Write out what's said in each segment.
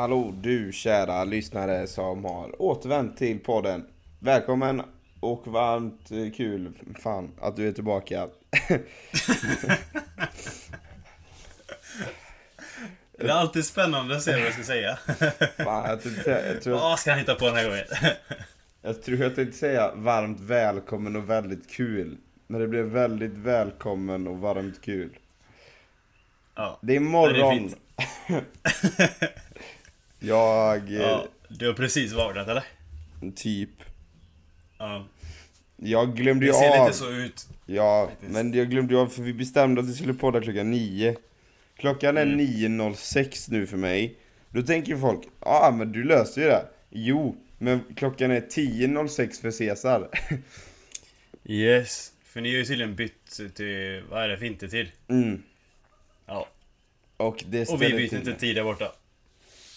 Hallå du kära lyssnare som har återvänt till podden. Välkommen och varmt eh, kul, fan, att du är tillbaka. Det är alltid spännande att se vad jag ska säga. Fan, jag, tänkte jag, tror, Vad ska han hitta på den här gången? jag tror jag tänkte säga varmt välkommen och väldigt kul. Men det blev väldigt välkommen och varmt kul. Ja, Det är Ja, det är morgon. fint. Jag, eh, ja, du har precis vaknat eller? typ, Ja. jag glömde ju Det ser av. lite så ut. Ja, Faktiskt. men jag glömde ju av för vi bestämde att vi skulle podda klockan 9 Klockan är Mm. 9.06 nu för mig Då tänker folk, ja ah, men du löste ju det Jo, men klockan är 10.06 för Cesar Yes. För ni har ju tydligen bytt till, vad är det, vintertid? mm. Ja. Och det Och vi byter inte tid där borta.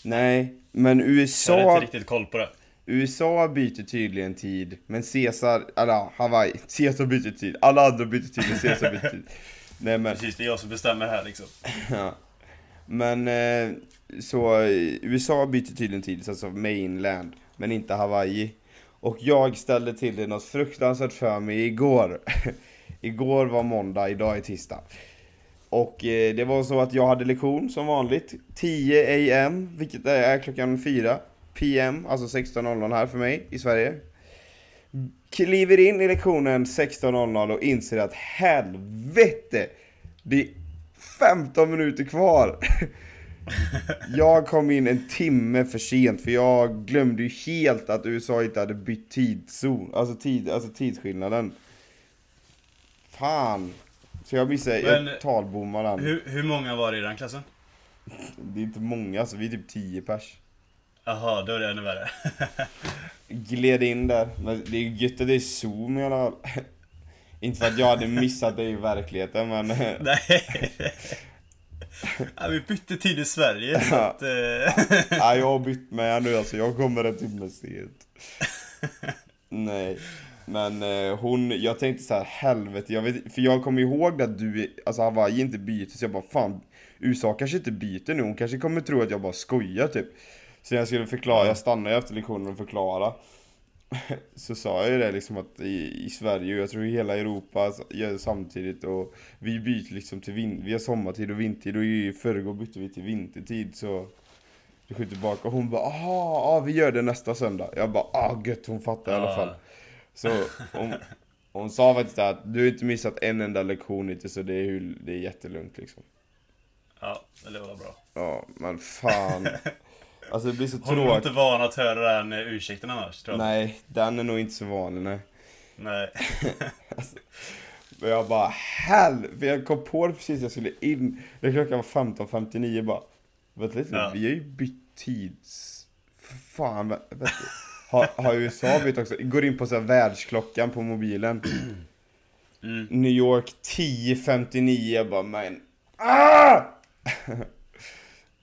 Nej, men Jag har USA, inte riktigt koll på det. USA byter tydligen tid Men Cesar, ja, Hawaii, Cesar byter tid Alla andra byter tid men Cesar byter tid Nej men Precis, det är jag som bestämmer här liksom. Ja. Men eh, så USA byter tydligen tid, alltså mainland, men inte Hawaii. Och jag ställde till det något fruktansvärt för mig igår. igår var måndag, idag är tisdag. Och eh, det var så att jag hade lektion som vanligt, 10 am, vilket är klockan 4 PM, alltså 16.00 här för mig i Sverige. Kliver in i lektionen 16.00 och inser att helvete! Det är 15 minuter kvar! Jag kom in en timme för sent för jag glömde ju helt att USA inte hade bytt tidszon, alltså, tid, alltså tidsskillnaden. Fan! Så jag missade, Men, jag talbommade den. Hur, hur många var det i den klassen? Det är inte många, alltså vi är typ 10 pers. Jaha, då är det ännu värre. Gled in där, men det är gött att det är zoom i alla fall. Inte för att jag hade missat det i verkligheten men... Nej. Ja, vi bytte tid i Sverige så Ja. att... Eh... Ja, jag har bytt med nu alltså, jag kommer en timme sent. Nej. Men eh, hon, jag tänkte så här, helvete, jag vet, för jag kommer ihåg att du, alltså Hawaii inte byter, så jag bara fan, USA kanske inte byter nu, hon kanske kommer tro att jag bara skojar typ. Så jag skulle förklara, jag stannade efter lektionen och förklara. Så sa jag ju det liksom att i, i Sverige och jag tror i hela Europa gör det samtidigt och vi byter liksom till vin, vi har sommartid och vintertid och i förrgår bytte vi till vintertid så det skjuter tillbaka och hon bara aha, ja vi gör det nästa söndag. Jag bara ah gött hon fattar i alla Ja. fall. Så hon, hon sa faktiskt att du har inte missat en enda lektion hittills så det är, hur, det är jättelugnt liksom. Ja, det var bra. Ja men fan. Alltså det blir så Hon var tråkigt. inte van att höra den ursäkten annars, tror jag. Nej, den är nog inte så vanlig nej. Nej. Men jag bara hell, för jag kom på det precis jag skulle in. När klockan var 15.59 bara. Vänta lite Ja. vi har ju bytt tids... Fan, vä- vänta. Har, har USA bytt också? Går in på så här världsklockan på mobilen. Mm. New York 10.59, jag bara men... Ah!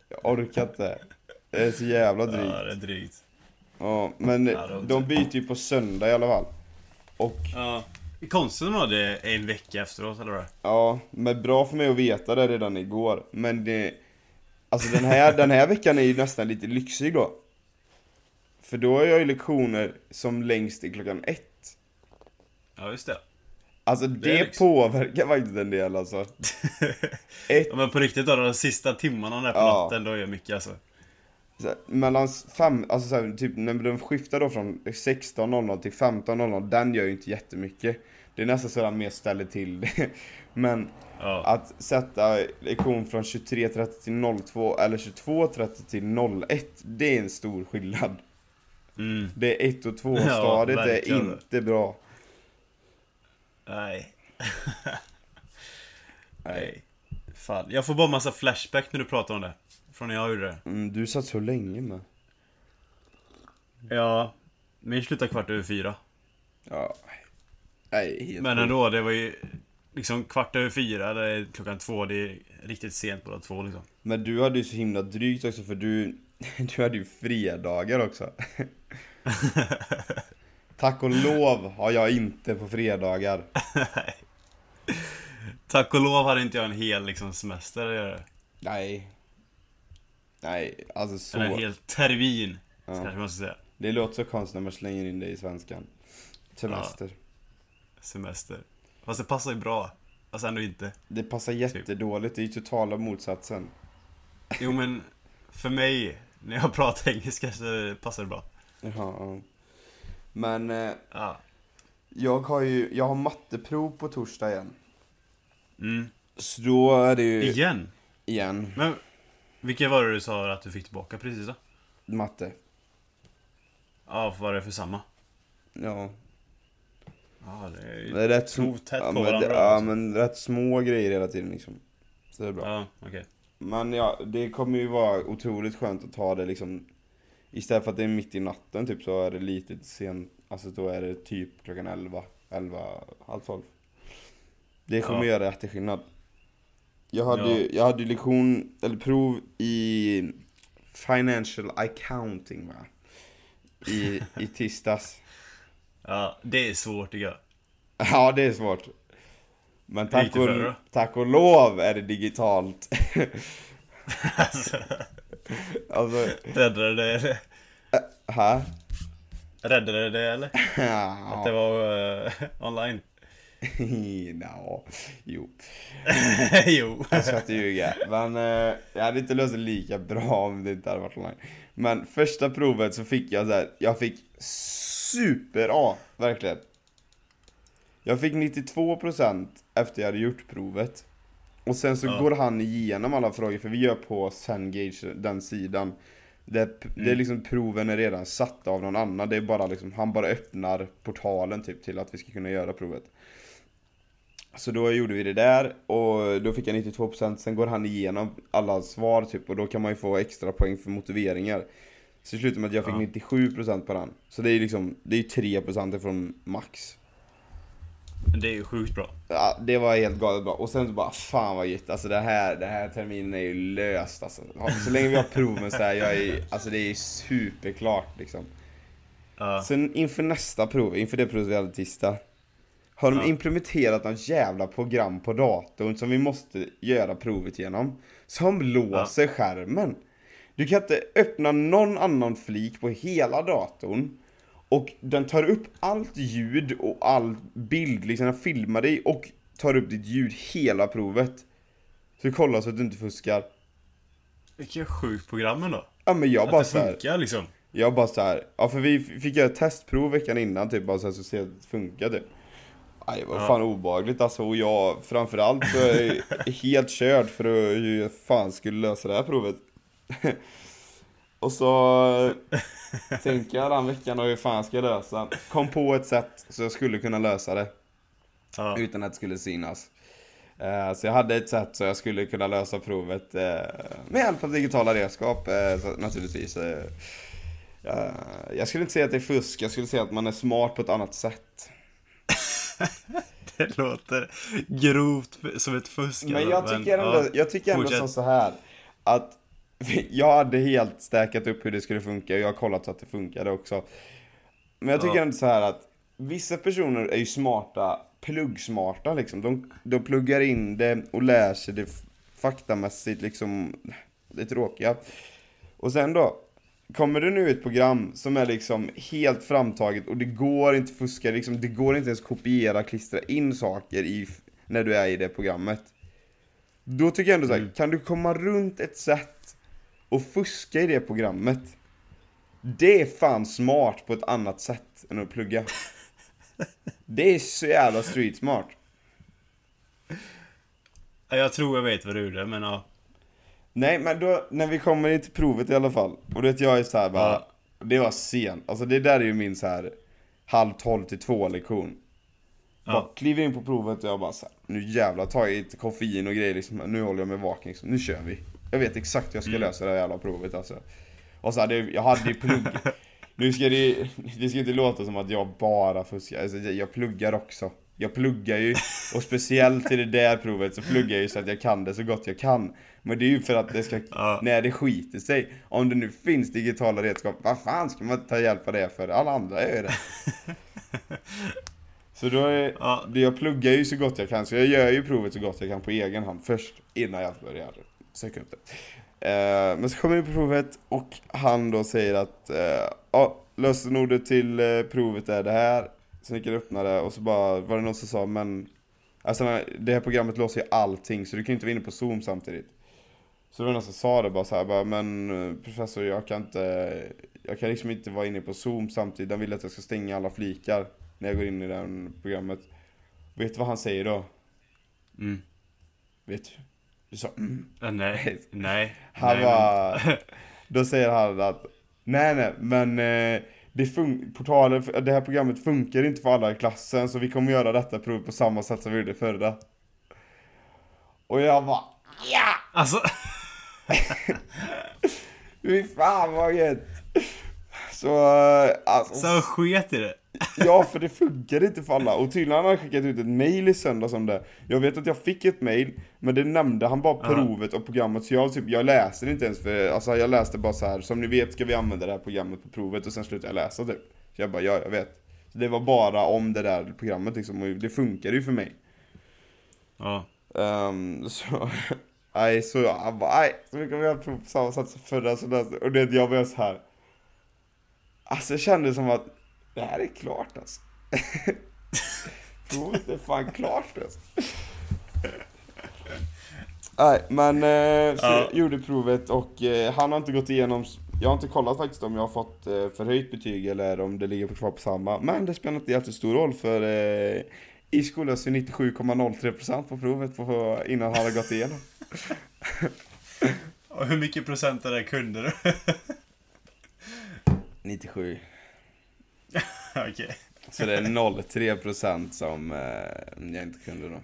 jag orkar inte. Det är så jävla drygt. Ja, det är drygt. Ja, men Ja, det de byter ju på söndag i alla fall. Och Ja. Det konstigt om de hade en vecka efteråt, eller vad? Ja, men bra för mig att veta det redan igår. Men det... Alltså den här, den här veckan är ju nästan lite lyxig då. För då har jag ju lektioner som längst till klockan ett. Ja, just det. Alltså är det, lyx. påverkar faktiskt en del alltså. Ett, Ja, men på riktigt då, de sista timmarna där på Ja. natten, då är det mycket alltså. så här, mellan fem, alltså så här, typ när de skiftar då från 16.00 till 15.00, den gör ju inte jättemycket. Det är nästan sådär mer ställer till det. Men Ja. Att sätta lektion från 23.30 till 02 eller 22.30 till 01 Det är en stor skillnad Mm. Det är 1 och 2 Ja, stadiet är verkligen. inte bra Nej. Nej. Fan. Jag får bara massa flashback när du pratar om det. Från när jag gjorde det. mm, Du satt så länge med Ja. Min slutade kvart över fyra. Ja Nej, helt Men ändå, det var ju liksom kvart över fyra, eller klockan två. Det är riktigt sent båda två liksom. Men du hade ju så himla drygt också för du Du hade ju fredagar också Tack och lov har jag inte på fredagar Tack och lov hade inte jag en hel liksom semester att göra. Nej Nej, alltså så. Eller en hel termin, Ja. kanske man ska säga. Det låter så konstigt när man slänger in det i svenskan. Semester. Semester. Fast det passar ju bra. Fast ändå inte. Det passar jättedåligt, det är ju totala motsatsen. Jo men, för mig, när jag pratar engelska så passar det bra. Jaha, ja. Men eh, Ja. jag har ju, jag har matteprov på torsdag igen. Mm. Så då är det ju Igen? igen Men, vilka var det du sa att du fick tillbaka precis då? matte. Ja, vad det för samma? Ja, Ja, det är ju... det är rätt Prov tätt ja, på men, det, varandra, ja, alltså. men rätt små grejer hela tiden liksom. Så det är bra. Ja, okej. Men ja, det kommer ju vara otroligt skönt att ta det liksom Istället för att det är mitt i natten typ så är det lite sent Alltså då är det typ klockan 11, 11, halv 12 Det kommer Ja. göra jätteskillnad Jag hade Ja. ju, jag hade lektion, eller prov i Financial accounting va? I, i tisdags Ja, det är svårt tycker jag. Ja det är svårt Men tack och, tack och lov är det digitalt alltså, Alltså, räddade det eller? här? Räddade det eller? Ja. Att det var eh, online? Nja, jo. jo. Jag ska inte ljuga. Men eh, jag hade inte löst det lika bra om det inte hade varit online. Men första provet så fick jag så här, jag fick super-A, verkligen. Jag fick 92% efter jag hade gjort provet. Och sen så Ja. går han igenom alla frågor, för vi gör på Cengage, den sidan. Det, det är liksom proven är redan satta av någon annan, det är bara liksom, han bara öppnar portalen typ till att vi ska kunna göra provet. Så då gjorde vi det där och då fick jag 92% Sen går han igenom alla svar typ och då kan man ju få extra poäng för motiveringar Så det slutade med att jag fick Ja. 97% på den Så det är liksom, det är 3% ifrån max Det är ju sjukt bra. Ja, det var helt galet bra. Och sen så bara, fan vad gött. Alltså det här, det här terminen är ju löst alltså. Så länge vi har proven så här, jag är, alltså det är superklart liksom. Ja. Sen inför nästa prov, inför det provet vi hade tisdag. Har de implementerat något jävla program på datorn som vi måste göra provet genom. Som låser skärmen. Du kan inte öppna någon annan flik på hela datorn. Och den tar upp allt ljud och all bild, liksom den filmar dig och tar upp ditt ljud hela provet. Så kolla så att du inte fuskar. Vilket sjukt program ändå. Ja men jag Att bara det så här, funkar liksom. jag bara så här, ja för vi fick göra ett testprov veckan innan typ bara så här, så se att det funkade. Aj, vad Ja. fan obehagligt alltså och jag framförallt så är helt körd för att hur fan skulle lösa det här provet. och så tänker jag den veckan och hur fan ska jag lösa. Kom på ett sätt så jag skulle kunna lösa det Ja. utan att det skulle synas. Eh, Så jag hade ett sätt så jag skulle kunna lösa provet eh, med hjälp av digitala redskap så naturligtvis. Ja, Jag skulle inte säga att det är fusk, jag skulle säga att man är smart på ett annat sätt. Det låter grovt som ett fusk. Men alltså, jag tycker ändå, ja. jag tycker ändå som så här att jag hade helt stäkat upp hur det skulle funka och jag har kollat så att det funkade också. Men jag tycker Ja. ändå så här att vissa personer är ju smarta, pluggsmarta liksom. De, de pluggar in det och lär sig det faktamässigt liksom, det tråkiga. Och sen då, kommer det nu ett program som är liksom helt framtaget och det går inte fuska, liksom, det går inte ens kopiera, klistra in saker i, när du är i det programmet. Då tycker jag ändå så här, Mm. kan du komma runt ett sätt och fuska i det programmet? Det är fan smart på ett annat sätt än att plugga. Det är så jävla street smart. Ja, Jag tror jag vet vad du gjorde, men ja. Nej men då, när vi kommer till provet i alla fall, och det jag är så här bara, Ja. det var sent, alltså det där är ju min så här halv tolv till två lektion. Ja. Bara kliver in på provet och jag bara så här, nu jävlar tar jag lite koffein och grejer liksom, nu håller jag mig vaken liksom, nu kör vi. Jag vet exakt hur jag ska Mm. lösa det här jävla provet alltså. Och så hade, jag- hade ju plugg, nu ska det, det ska inte låta som att jag bara fuskar, alltså jag, pluggar också. Jag pluggar ju, och speciellt i det där provet så pluggar jag ju så att jag kan det så gott jag kan. Men det är ju för att det ska, Ja. när det skiter sig, om det nu finns digitala redskap, vad fan ska man ta hjälp av det för? Alla andra gör ju det. Så då är, Ja. jag pluggar ju så gott jag kan, så jag gör ju provet så gott jag kan på egen hand först, innan jag börjar söka upp det. Eh, men så kommer vi på provet och han då säger att eh, ja, lösenordet till eh, provet är det här. Sen gick jag och öppnade och så bara var det någon som sa men Alltså det här programmet låser ju allting så du kan ju inte vara inne på zoom samtidigt. Så det var någon som sa det bara så här, bara, men eh, professor jag kan inte Jag kan liksom inte vara inne på zoom samtidigt, den vill att jag ska stänga alla flikar När jag går in i det här programmet Vet du vad han säger då? Mm. Vet du? Du sa mm. Nej, nej. Han nej, var, då säger han att Nej nej men eh, det, fun- portalen, det här programmet funkar inte för alla i klassen så vi kommer göra detta prov på samma sätt som vi gjorde förra Och jag bara Ja! Alltså, Fy fan vad gött! Så, eh, alltså, så han sket i det. Ja för det funkar inte för alla och tydligen har han skickat ut ett mail i söndags om det Jag vet att jag fick ett mail Men det nämnde han bara provet och programmet så jag typ, jag läste det inte ens för Alltså jag läste bara så här. som ni vet ska vi använda det här programmet på provet och sen slutade jag läsa typ Så jag bara, ja jag vet så Det var bara om det där programmet liksom och det funkar ju för mig Ja. Ehm, så, nej så jag bara, nej, så vi kommer göra prov på samma sätt som förra så där, och det jag var så här. Alltså jag kände som att det här är klart alltså. Provet är fan klart alltså. Nej men eh, Ja. jag gjorde provet och eh, han har inte gått igenom Jag har inte kollat faktiskt om jag har fått eh, förhöjt betyg eller om det ligger på kvar på samma Men det spelar inte jättestor roll för eh, i skolan så är 97,03% på provet på, innan han har gått igenom. Och hur mycket procent av det kunde du? 97. Okej. Så det är 0,3% som eh, jag inte kunde då.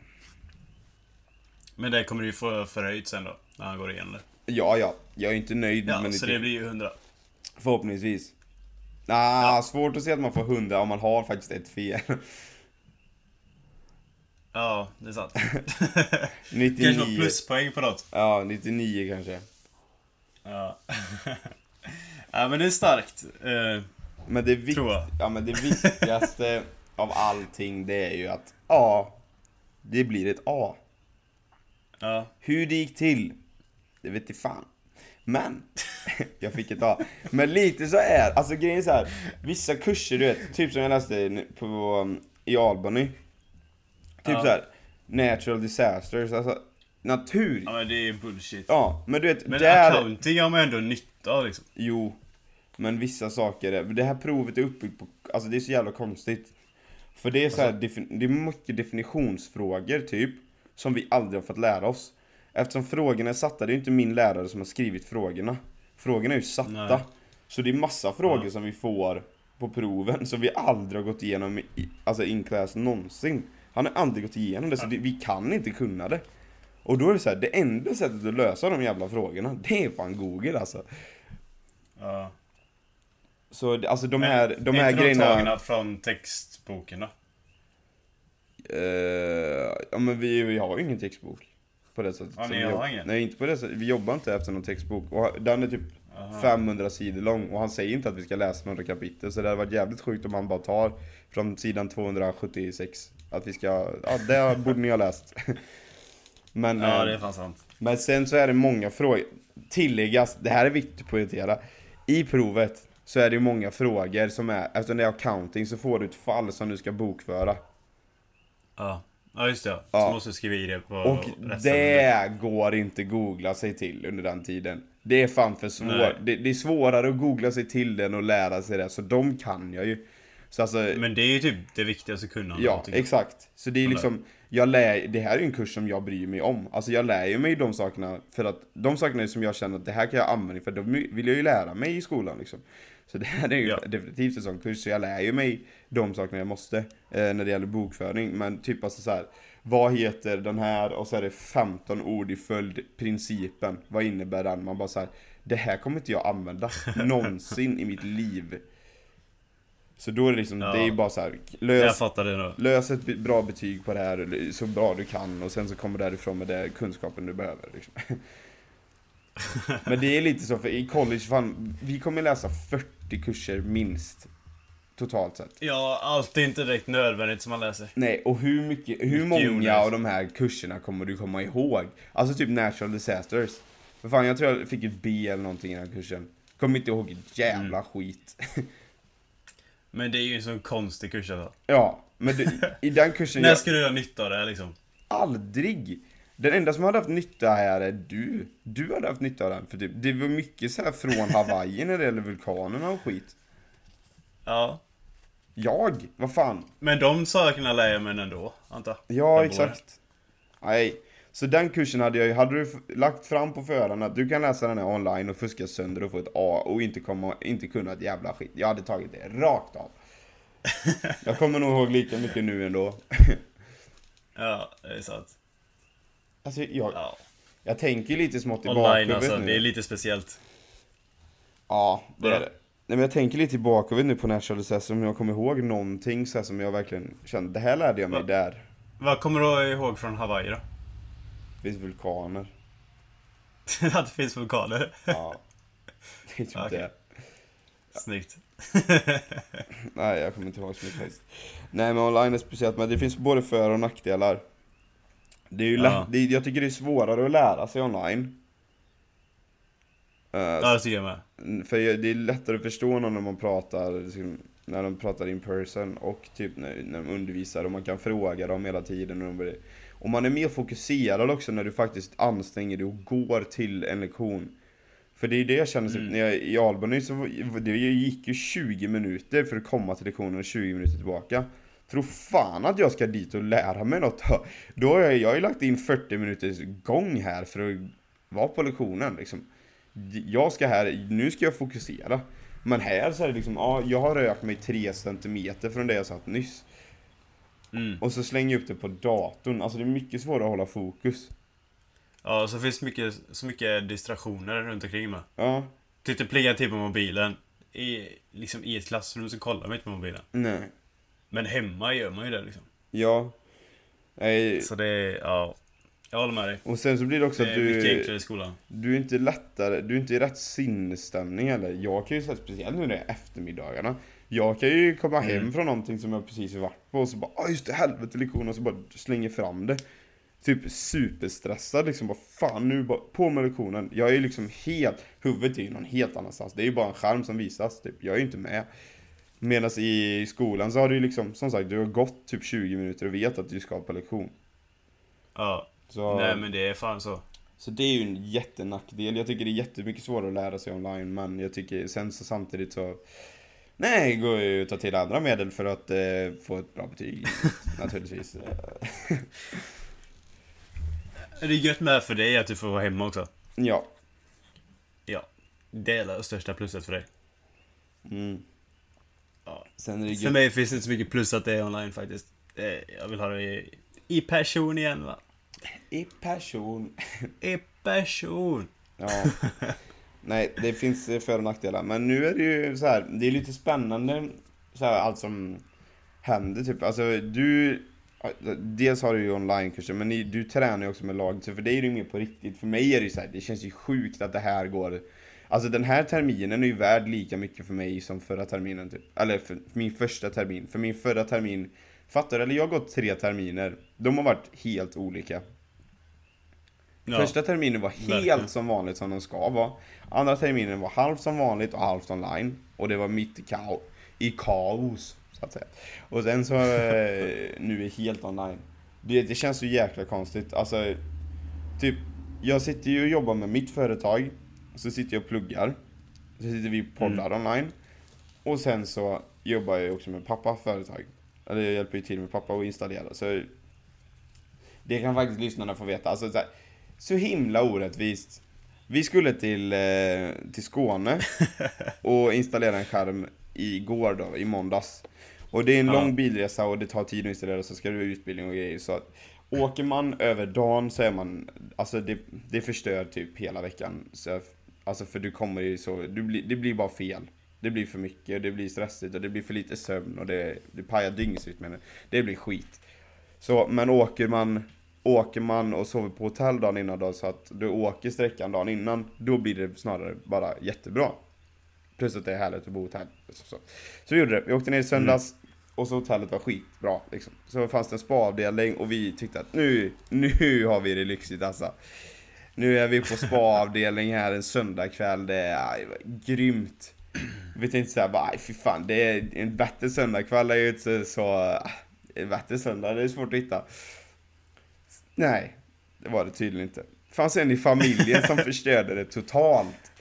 Men det kommer du ju få förhöjt sen då, när han går igenom det. Ja, ja. Jag är inte nöjd Ja, med så 90. det blir ju 100. Förhoppningsvis. Ah, svårt att se att man får 100 om man har faktiskt ett fel. Ja, det är sant. 99. Kanske pluspoäng på något. Ja, 99 kanske. Ja. ja, men det är starkt. Eh, Men det, vik- Tror jag. ja, men det viktigaste av allting det är ju att A, det blir ett A. ja. Hur det gick till, det vet jag fan. Men, jag fick ett A. Men lite så är alltså grejen är så här. vissa kurser du vet, typ som jag läste på, um, i Albany. Typ Ja. så här, natural disasters, alltså natur. ja, men det är bullshit. Ja, men du vet, Men där... accounting har man ändå nytta av liksom. Jo, men vissa saker, är- det här provet är uppbyggt på, alltså det är så jävla konstigt. För det är så här, defin- det är mycket definitionsfrågor typ, som vi aldrig har fått lära oss. Eftersom frågorna är satta, det är ju inte min lärare som har skrivit frågorna. Frågorna är ju satta. Nej. Så det är massa frågor Ja. som vi får på proven, som vi aldrig har gått igenom i, alltså in class någonsin. Han har aldrig gått igenom det, så det, vi kan inte kunna det. Och då är det så här, det enda sättet att lösa de jävla frågorna, det är fan google alltså. Ja. Så alltså de här, de är här inte grejerna... tagna från textboken då? Eh, ja men vi, vi har ju ingen textbok. På det sättet. Ja, ni har jobb- ingen? Nej inte på det sättet. Vi jobbar inte efter någon textbok. Och den är typ Aha. 500 sidor lång och han säger inte att vi ska läsa några kapitel. Så det hade varit jävligt sjukt om han bara tar från sidan 276. Att vi ska, ja det borde ni ha läst. Men, Ja, eh, det är fan sant. men sen så är det många frågor. Tilläggas, det här är viktigt att poängtera. I provet så är det ju många frågor som är, eftersom det är accounting så får du ett fall som du ska bokföra. Ja. Ja, just det. ja. Ja. Så måste du skriva i det på Och det går inte googla sig till under den tiden. Det är fan för svårt. Det, det är svårare att googla sig till den och lära sig det, så de kan jag ju. Så alltså, Men det är ju typ det viktigaste att kunna. ja exakt. Så det är liksom, jag lär, det här är ju en kurs som jag bryr mig om. Alltså jag lär ju mig de sakerna för att, de sakerna som jag känner att det här kan jag använda för de vill jag ju lära mig i skolan liksom. Så det här är ju Ja. definitivt en sån kurs, så jag lär ju mig de sakerna jag måste eh, när det gäller bokföring. Men typ alltså så här, vad heter den här och så är det 15 ord i följd, principen, vad innebär den? Man bara så här, det här kommer inte jag använda någonsin i mitt liv. Så då är det liksom, Ja. det är bara så här, lös, lös ett bra betyg på det här så bra du kan och sen så kommer du därifrån med den kunskapen du behöver. Liksom. Men det är lite så, för i college, fan, vi kommer läsa 40 kurser minst. Totalt sett. Ja, allt är inte direkt nödvändigt som man läser. Nej, och hur mycket, hur Mycket många av de här kurserna kommer du komma ihåg? Alltså typ natural disasters. För fan, jag tror jag fick ett B eller någonting i den här kursen. Kommer inte ihåg ett jävla Mm. skit. Men det är ju en sån konstig kurs alltså. ja, men du, i den kursen... När Jag, ska du ha nytta av det här liksom? aldrig! Den enda som hade haft nytta här är du. Du hade haft nytta av den. För typ, det var mycket så här från Hawaii när det gäller vulkanerna och skit. Ja. Jag? Vad fan? Men de sakerna lär jag mig ändå, antar. Ja, Den exakt. Nej. Så den kursen hade jag ju, hade du lagt fram på förhand att du kan läsa den här online och fuska sönder och få ett A och inte, komma, inte kunna ett jävla skit. Jag hade tagit det rakt av. Jag kommer nog ihåg lika mycket nu ändå. Ja, det är sant. Alltså jag, Ja. jag tänker lite smått i Online bakhuvudet alltså, nu. det är lite speciellt. Ja, det är det. Nej men jag tänker lite i bakhuvudet nu på National Assess om jag kommer ihåg någonting så som jag verkligen kände, det här lärde jag mig Va? där. Vad kommer du ihåg från Hawaii då? Det finns vulkaner. att det finns vulkaner? Ja. Det är typ Okej. det. Snyggt. Nej, jag kommer inte ihåg så mycket faktiskt. Nej, men online är speciellt, men det finns både för och nackdelar. Det är ju Ja. det jag tycker det är svårare att lära sig online. Eh, Ja, det tycker jag med. För det är lättare att förstå någon när man pratar, liksom, när de pratar in person och typ när, när de undervisar och man kan fråga dem hela tiden. Och, de och man är mer fokuserad också när du faktiskt anstränger dig och går till en lektion. För det är det jag känner, Mm. när jag i Albany så det gick ju 20 minuter för att komma till lektionen och 20 minuter tillbaka. Tror fan att jag ska dit och lära mig något. Då har jag, jag har ju lagt in 40 minuters gång här för att vara på lektionen liksom. Jag ska här, nu ska jag fokusera. Men här så är det liksom, ja, jag har rört mig 3 centimeter från det jag satt nyss. Mm. Och så slänger jag upp det på datorn. Alltså det är mycket svårare att hålla fokus. Ja, och så finns mycket, så mycket distraktioner runt omkring med. Ja, Typ det plingar till på mobilen. I, liksom i ett klassrum så kollar man inte på mobilen. nej. Men hemma gör man ju det liksom. Ja. Nej. Så det är, ja. Jag håller med dig. Och sen så blir det också Det att du, enklare i skolan. du är inte lättare, du är inte i rätt sinnesstämning heller. Jag kan ju säga speciellt nu när det är eftermiddagarna. Jag kan ju komma hem Mm. från någonting som jag precis varit på och så bara ah just det, helvete lektion och så bara slänger fram det. Typ superstressad liksom, bara fan nu bara på med lektionen. Jag är ju liksom helt, huvudet är ju någon helt annanstans. Det är ju bara en skärm som visas typ, jag är ju inte med. Medan i skolan så har du ju liksom, som sagt, du har gått typ 20 minuter och vet att du ska på lektion. Ja. Så... Nej men det är fan så. Så det är ju en jättenackdel. Jag tycker det är jättemycket svårare att lära sig online, men jag tycker sen så samtidigt så... Nej, går ju att ta till andra medel för att eh, få ett bra betyg, naturligtvis. Det är gött med för dig att du får vara hemma också. Ja. Ja. Det är det största plusset för dig. Mm. Ja. Sen För mig finns det inte så mycket plus att det är online faktiskt. Jag vill ha det i, i person igen va. I person. I person. Ja. Nej, det finns för och nackdelar. Men nu är det ju så här, det är lite spännande så här, allt som händer typ. Alltså du, dels har du ju onlinekurser men ni, du tränar ju också med laget. Så för dig är det ju mer på riktigt. För mig är det ju så här, det känns ju sjukt att det här går. Alltså den här terminen är ju värd lika mycket för mig som förra terminen typ. Eller för, för min första termin. För min förra termin, fattar du? Eller jag har gått tre terminer. De har varit helt olika. Ja. Första terminen var helt verkligen. som vanligt som de ska vara. Andra terminen var halvt som vanligt och halvt online. Och det var mitt i, kao i kaos, så att säga. Och sen så eh, nu är helt online. Det, det känns så jäkla konstigt. Alltså, typ, jag sitter ju och jobbar med mitt företag. Så sitter jag och pluggar. Så sitter vi och poddar online. Och sen så jobbar jag också med pappa företag. Eller jag hjälper ju till med pappa att installera. Så det kan faktiskt lyssnarna få veta. Alltså, så, här, så himla orättvist. Vi skulle till, eh, till Skåne och installera en skärm igår då, i måndags. Och det är en Ja. lång bilresa och det tar tid att installera så ska du utbildning och grejer. Så att, åker man över dagen så är man, alltså det, det förstör typ hela veckan. Så, alltså för du kommer ju så, du blir, det blir bara fel. Det blir för mycket, det blir stressigt och det blir för lite sömn och det, det pajar dygnsrytmen. Det blir skit. Så, men åker man, åker man och sover på hotell dagen innan då, så att du åker sträckan dagen innan, då blir det snarare bara jättebra. Plus att det är härligt att bo hotell. Så, så. så vi gjorde det. Vi åkte ner i söndags och så hotellet var skitbra. Liksom. Så fanns det en spaavdelning och vi tyckte att nu, nu har vi det lyxigt alltså. Nu är vi på spaavdelning här en söndagkväll, det är aj, grymt. Vi tänkte såhär bara, aj, fy fan, det är en bättre söndagkväll är ju inte så... Ah, en bättre söndag, det är svårt att hitta. Nej, det var det tydligen inte. Fanns en i familjen som förstörde det totalt.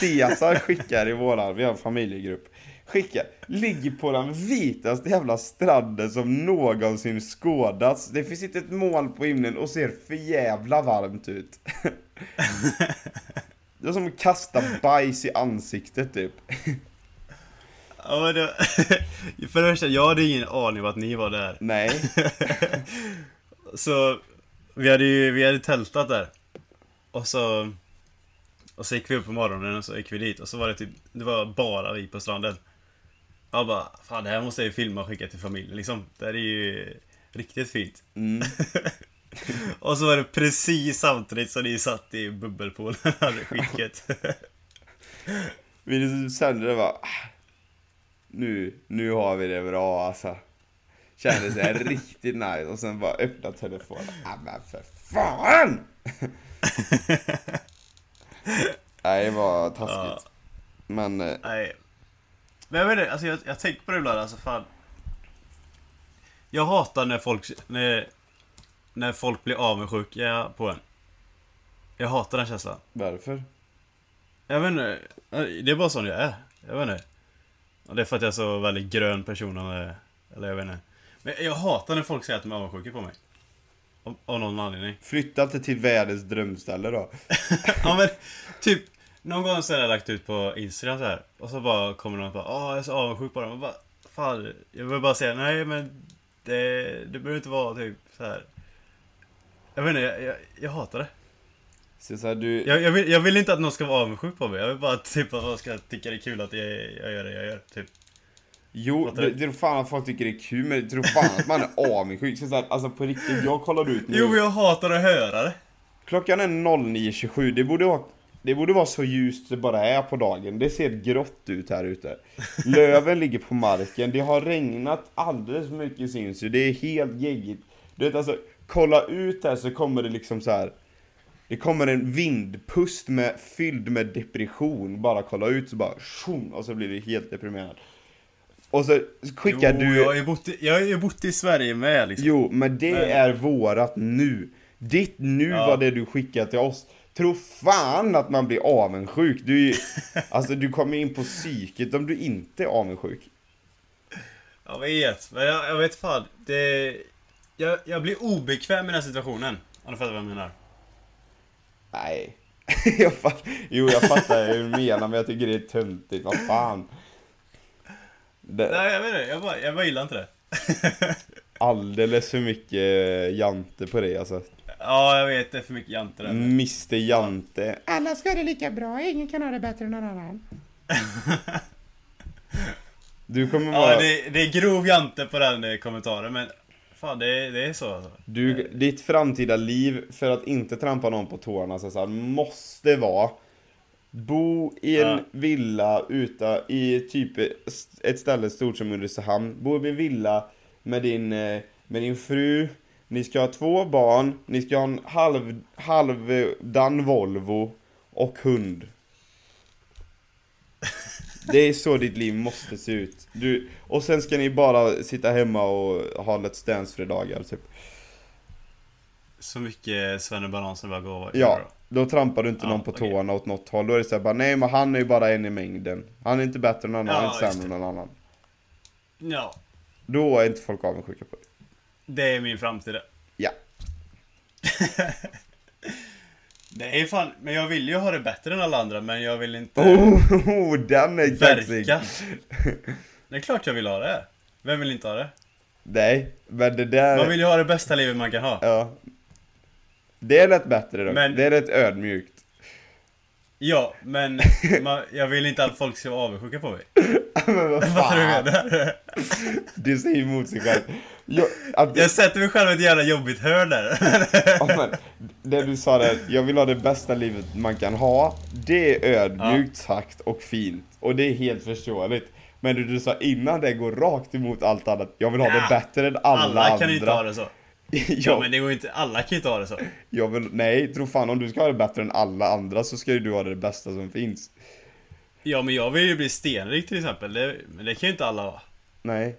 Caesar skickar i våran, vi har en familjegrupp. Skickar, ligger på den vitaste jävla stranden som någonsin skådats. Det finns inte ett moln på himlen och ser för jävla varmt ut. Det är som att kasta bajs i ansiktet typ. Ja, men det, för det första, jag hade ingen aning om att ni var där. Nej. Så vi hade ju vi hade tältat där. Och så Och så gick vi upp på morgonen och så gick vi dit och så var det typ Det var bara vi på stranden. Jag bara Fan det här måste jag ju filma och skicka till familjen liksom. Det här är ju Riktigt fint. Mm. och så var det precis samtidigt som ni satt i bubbelpoolen hade skickat. Vi kände det bara "Ah, nu, nu har vi det bra alltså. Kändes det riktigt nice och sen bara öppna telefonen. Ah, men för fan! Nej, det var taskigt. Men eh, Nej. Men jag vet inte, alltså jag, jag tänker på det ibland, alltså fan. Jag hatar när folk, när, när folk blir avundsjuka på en. Jag hatar den känslan. varför? Jag vet inte, det är bara sån jag är. Jag vet inte. Och det är för att jag är så väldigt grön person eller, eller jag vet inte. Men jag hatar när folk säger att de är avundsjuka på mig. Av, av någon anledning. Flytta inte till världens drömställe då. ja men, typ Någon gång så har jag lagt ut på Instagram så här Och så bara kommer någon och bara Åh jag är så avundsjuk på dem. Och bara Fan, jag vill bara säga nej men Det, det behöver inte vara typ så här. Jag vet inte, jag, jag, jag hatar det. Så, så här, du, jag, jag, vill, jag vill inte att någon ska vara avundsjuk på mig. Jag vill bara typ att man ska tycka det är kul att jag, jag gör det jag gör typ. Jo, det, det tror fan att folk tycker det är kul, men jag tror fan att man är avundsjuk. Så så här, alltså på riktigt, jag kollar ut nu. Jo men jag hatar att höra det. Klockan är 09.27, det borde vara det borde vara så ljust det bara är på dagen. Det ser grått ut här ute. Löven ligger på marken, det har regnat alldeles för mycket syns ju. Det är helt geggigt. Du vet alltså, kolla ut här så kommer det liksom så här. Det kommer en vindpust med, fylld med depression. Bara kolla ut så bara tjong, och så blir det helt deprimerad. Och så skickar jo, du... jag har ju bott jag har ju bott i Sverige med liksom Jo, men det Men- är vårat nu. Ditt nu Ja. var det du skickade till oss. Tro fan att man blir avundsjuk. Du, ju- alltså, du kommer in på psyket om du inte är avundsjuk. Jag vet, men jag, jag vet fan. Det... Jag, jag blir obekväm i den här situationen. Om du fattar vad jag menar. Nej. jag fatt, jo, jag fattar hur du menar, men jag tycker det är töntigt. Vad fan. Det, Nej, jag vet inte. Jag bara, jag bara gillar inte det. alldeles för mycket jante på det alltså. Ja, jag vet. Det är för mycket jante där. Mr Jante. Alla ska ha det lika bra, ingen kan ha det bättre än någon annan. Du kommer vara... Ja, det, det är grov jante på den eh, kommentaren, men... Fan, det, det är så alltså. Du, ditt framtida liv, för att inte trampa någon på tårna, så så här, måste vara Bo i en Ja. villa ute i typ ett ställe stort som Ulricehamn. Bo i en villa med din, eh, med din fru. Ni ska ha två barn. Ni ska ha en halv, halvdan Volvo och hund. Det är så ditt liv måste se ut. Du, och sen ska ni bara sitta hemma och ha Let's Dance-fredagar typ. Så mycket svennebanan som bara går Ja, då trampar du inte Ja, någon på okej. tårna åt något håll. Då är det såhär bara, nej men han är ju bara en i mängden. Han är inte bättre än någon annan, Ja, han är inte sämre än någon annan. Ja, Då är inte folk avundsjuka på det. Det är min framtid det. Ja. Det är fan, men jag vill ju ha det bättre än alla andra, men jag vill inte Oh, den är kaxig! Det är klart jag vill ha det. Vem vill inte ha det? Nej, men det där... Man vill ju ha det bästa livet man kan ha. Ja. Det är rätt bättre dock. Men- Det är rätt ödmjukt. Ja, men man, jag vill inte att folk ska vara avundsjuka på mig. men vad Fattar du vad jag fan? menar? Du säger emot sig själv. Jag, att, Jag sätter mig själv i ett jävla jobbigt hörn där. Ja, men, det du sa där, jag vill ha det bästa livet man kan ha. Det är ödmjukt sagt och fint. Och det är helt förståeligt. Men det du sa innan det går rakt emot allt annat. Jag vill ha Ja, det bättre än alla, Alla andra. kan inte ha det så. Ja men det går inte, alla kan ju inte ha det så. jag vill, nej, tro fan om du ska ha det bättre än alla andra så ska ju du ha det bästa som finns. Ja men jag vill ju bli stenrik till exempel, det, men det kan ju inte alla ha. Nej.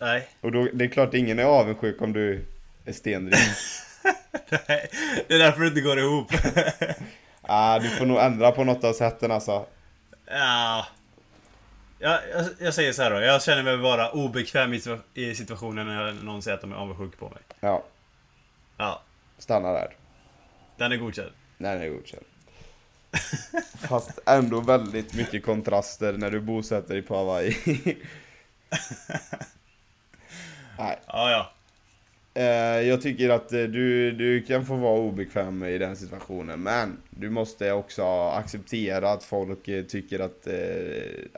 Nej. Och då, det är klart ingen är avundsjuk om du är stenrik. Nej, det är därför det inte går ihop. ah, du får nog ändra på något av sätten alltså. ja. Jag, jag, jag säger så här då, jag känner mig bara obekväm i, i situationen när någon säger att de är avundsjuka på mig. Ja, Ja, stanna där. den är godkänd. Den är godkänd. Fast ändå väldigt mycket kontraster när du bosätter dig på Hawaii. Nej, Ja, ja. eh, jag tycker att eh, du, du kan få vara obekväm i den situationen. Men du måste också acceptera att folk eh, tycker att,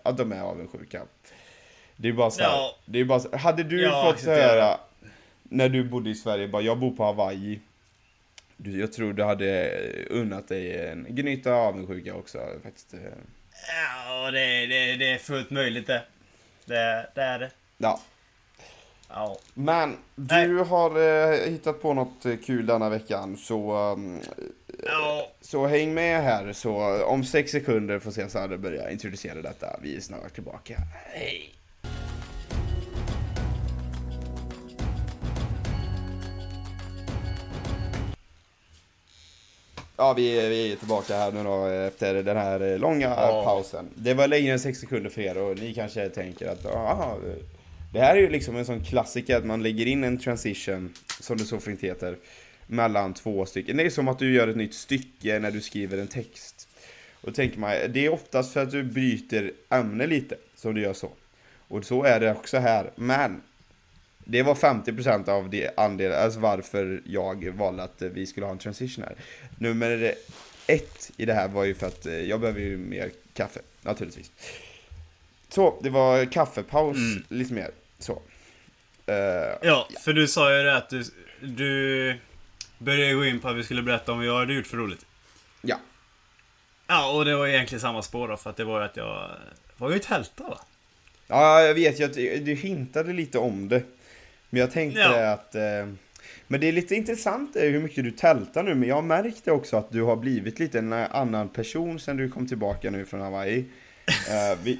att de är avundsjuka. Det är bara så här, Ja. det är bara så, Hade du Ja, fått höra när du bodde i Sverige, bara jag bor på Hawaii. Du, jag tror du hade unnat dig en gnyta avundsjuka också faktiskt. Ja, det, det, det är fullt möjligt det. Det, det är det. Ja, Ja. men du Nej. har eh, hittat på något eh, kul denna veckan så, um, Ja. så häng med här så om sex sekunder får Cesar börja introducera detta. Vi är snart tillbaka. Hej! Ja, vi är, vi är tillbaka här nu då efter den här eh, långa Ja. pausen. Det var längre än 6 sekunder för er och ni kanske tänker att aha, det här är ju liksom en sån klassiker att man lägger in en transition, som det så fint heter, mellan två stycken. Det är som att du gör ett nytt stycke när du skriver en text. Och då tänker man, det är oftast för att du byter ämne lite som du gör så. Och så är det också här, men det var 50% av det andel, alltså varför jag valde att vi skulle ha en transition här. Nummer ett i det här var ju för att eh, jag behöver ju mer kaffe, naturligtvis. Så, det var kaffepaus Mm. lite mer. Så. Eh, Ja, för du sa ju det att du, du började gå in på att vi skulle berätta om vad jag hade gjort för roligt. ja. Ja, och det var egentligen samma spår då, för att det var ju att jag var ju tälta va? ja, jag vet ju att du hintade lite om det. Men jag tänkte Ja. att... Eh, men det är lite intressant eh, hur mycket du tältar nu, men jag märkte också att du har blivit lite en annan person sen du kom tillbaka nu från Hawaii. Eh, vi,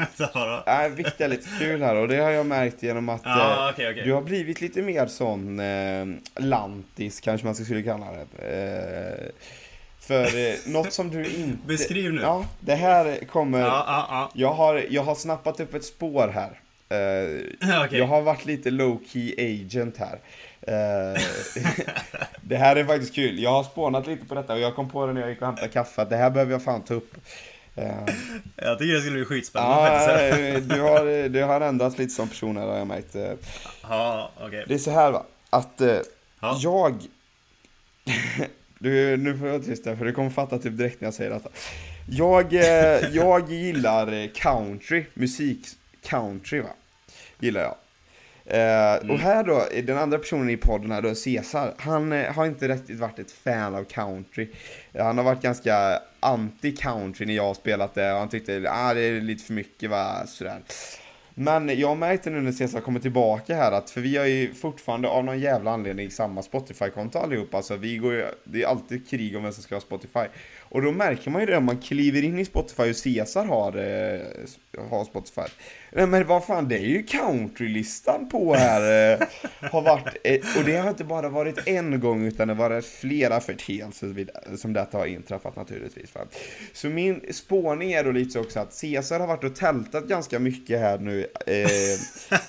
äh, vilket är lite kul här och det har jag märkt genom att Ja, eh, okej, okej. du har blivit lite mer sån eh, lantis kanske man skulle kalla det. Eh, för eh, något som du inte... Beskriv nu. Ja, det här kommer... Ja, ja, Jag, har, jag har snappat upp ett spår här. Eh, ja. Okej. Jag har varit lite low key agent här. Eh, det här är faktiskt kul. Jag har spånat lite på detta och jag kom på det när jag gick och hämtade kaffe att det här behöver jag fan ta upp. Eh, Jag tycker det skulle bli skitspännande Ja, faktiskt. eh, du har, du har ändrats lite som person här har jag märkt. Eh, Ja, okej. Det är så här va, att Ja. jag... du, nu får jag vara tyst här för du kommer fatta typ direkt när jag säger detta. Jag, jag gillar country, musik country va. Gillar jag. Eh, Och här då, den andra personen i podden här då, Cesar, han har inte riktigt varit ett fan av country. Han har varit ganska anti-country när jag har spelat det och han tyckte ah, det är lite för mycket va, sådär. Men jag märkte nu när Cesar kommer tillbaka här att, för vi har ju fortfarande av någon jävla anledning samma Spotify-konto allihopa, alltså vi går ju, det är alltid krig om vem som ska ha Spotify. Och då märker man ju det om man kliver in i Spotify och Cesar har, eh, har Spotify. Nej men vad fan, det är ju countrylistan på här. Eh, har varit, eh, och det har inte bara varit en gång utan det har varit flera förteelser som detta har inträffat naturligtvis. Va? Så min spårning är då lite också att Cesar har varit och tältat ganska mycket här nu eh,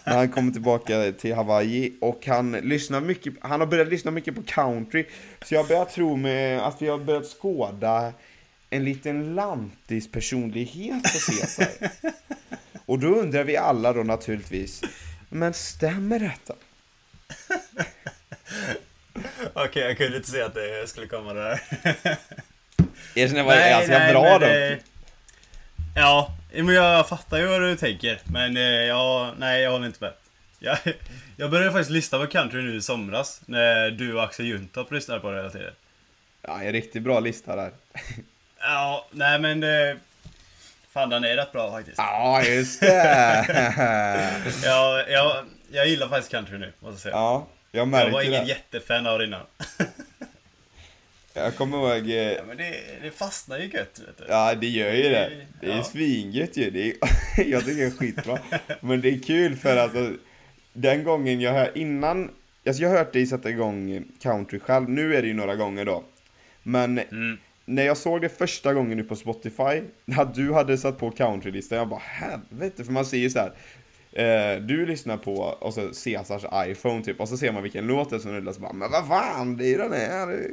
när han kommer tillbaka till Hawaii och han lyssnar mycket, han har börjat lyssna mycket på country. Så jag börjar tro med att vi har börjat skåda en liten lantis personlighet på Cesar. Och då undrar vi alla då naturligtvis, men stämmer detta? Okej, jag kunde inte se att det skulle komma där. Erkänn, det var ganska bra men, då. eh, Ja, men jag fattar ju vad du tänker. Men eh, ja, nej jag håller inte med. Jag, jag började faktiskt lyssna på country nu i somras. När du och Axel Juntorp lyssnade på det hela tiden. Ja, en riktigt bra lista där. Ja, nej men... Eh, fan den är rätt bra faktiskt. Ja, just det! Ja, jag, jag gillar faktiskt country nu, måste jag säga. Ja, Jag Jag märkte var ingen det. jättefan av det innan. Jag kommer ihåg... eh, Ja, men det, det fastnar ju gött vet du. Ja, det gör ju det. Det är Ja. svingött ju. Det är, jag tycker det är skitbra. Men det är kul för att alltså, den gången jag hör innan, alltså jag har hört dig sätta igång country själv, nu är det ju några gånger då. Men Mm. När jag såg det första gången nu på Spotify, att du hade satt på countrylistan, jag bara helvete, för man ser ju så här. Eh, du lyssnar på, och så Caesars iPhone typ, och så ser man vilken låt det är som rullar, så bara, men vad fan, det är ju den här.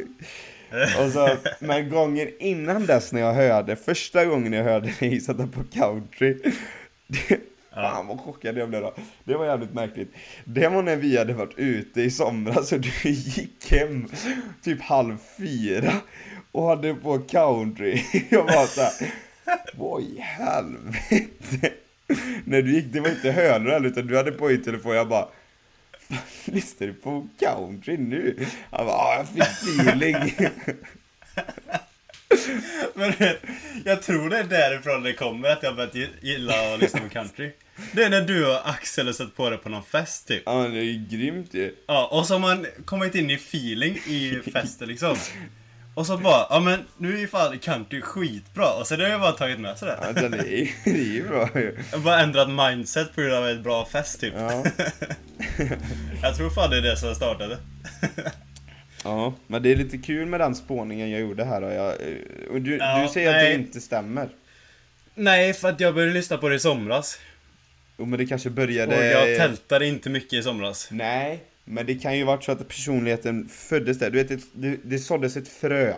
Och så, men gången innan dess när jag hörde, första gången jag hörde dig sätta på country, det, fan vad chockad jag blev då. Det var jävligt märkligt. Det var när vi hade varit ute i somras och du gick hem typ halv fyra och hade på country. Jag var såhär, vad i helvete? När du gick, det var inte hörlurar utan du hade på i telefon, jag bara "Fan, Lyssnar du på country nu? Han bara, ja jag fick feeling. Men jag tror det är därifrån det kommer att jag börjat gilla att lyssna på country. Det är när du och Axel har satt på det på någon fest typ. Ja det är ju grymt ju. Ja, och så har man kommit in i feeling i festen liksom. Och så bara, ja men nu är ju fan country skitbra. Och så det har jag bara tagit med sig det. Ja, den är, det är ju bra ju. Jag har bara ändrat mindset på grund av en bra fest typ. Ja. Jag tror fan det är det som startade. ja, men det är lite kul med den spåningen jag gjorde här. Och, jag, eh, och du, Ja, du säger att det nej. inte stämmer. Nej, för att jag började lyssna på det i somras. Jo men det kanske Och började... jag tältade inte mycket i somras. Nej, men det kan ju varit så att personligheten föddes där. Du vet, det, det, det såddes ett frö.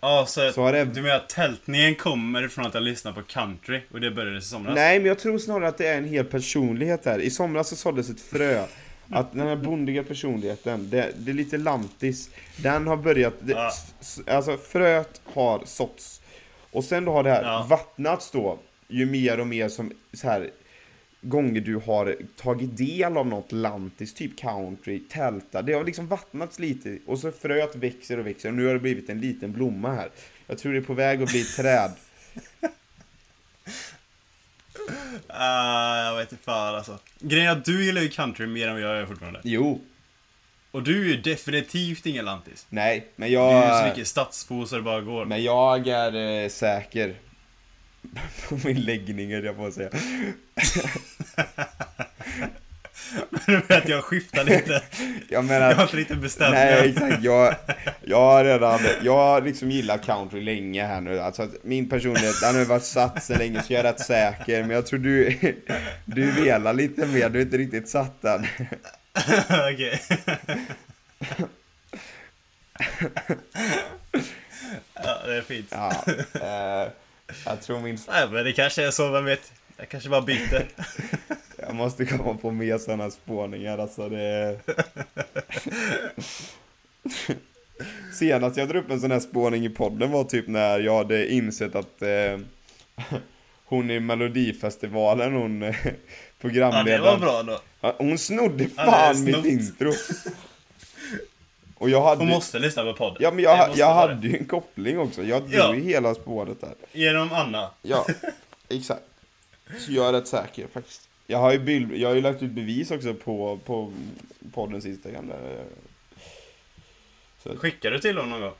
Ja, så, Så det- du menar att tältningen kommer från att jag lyssnar på country och det började i somras? Nej, men jag tror snarare att det är en hel personlighet här. I somras så såddes ett frö. Att den här bondiga personligheten, det, det är lite lantis. Den har börjat, det, Ja. alltså fröet har såtts. Och sen då har det här Ja. vattnats då, ju mer och mer som så här gånger du har tagit del av något lantis, typ country, tälta. Det har liksom vattnats lite och så fröet växer och växer och nu har det blivit en liten blomma här. Jag tror det är på väg att bli ett träd. Ah, jag vet inte fan alltså. Grejen är att du gillar ju country mer än vad jag gör fortfarande. Jo, Och du är ju definitivt ingen lantis. nej, men Du är ju så jag... mycket stadsbo så det bara går. Men jag är eh, säker på min läggning, jag på att säga. Men du vet, jag skiftar lite. Jag menar... Jag har inte riktigt bestämt Nej, exakt. Jag, jag har redan, jag har liksom gillat country länge här nu. Alltså att min personlighet, den har varit satt så länge så jag är rätt säker. Men jag tror du, du velar lite mer, du är inte riktigt satt än. Okej. ja, det är fint. Ja, eh, jag tror min, Nej, men det kanske är så, vem vet? Jag kanske bara byter. jag måste komma på mer sådana spåningar alltså det... Senast jag drog upp en sån här spåning i podden var typ när jag hade insett att eh, hon i melodifestivalen, hon eh, Ja, programledaren. det var bra då. Ja, Hon snodde Ja, fan mitt snott. intro. Och jag hade... Hon måste lyssna på podden. Ja men jag, jag hade ju en koppling också. Jag drog Ja. ju hela spåret där. Genom Anna. Ja, exakt. Så jag är rätt säker faktiskt. Jag har ju, bild, jag har ju lagt ut bevis också på, på poddens Instagram där. Så, Skickar du till honom någon gång?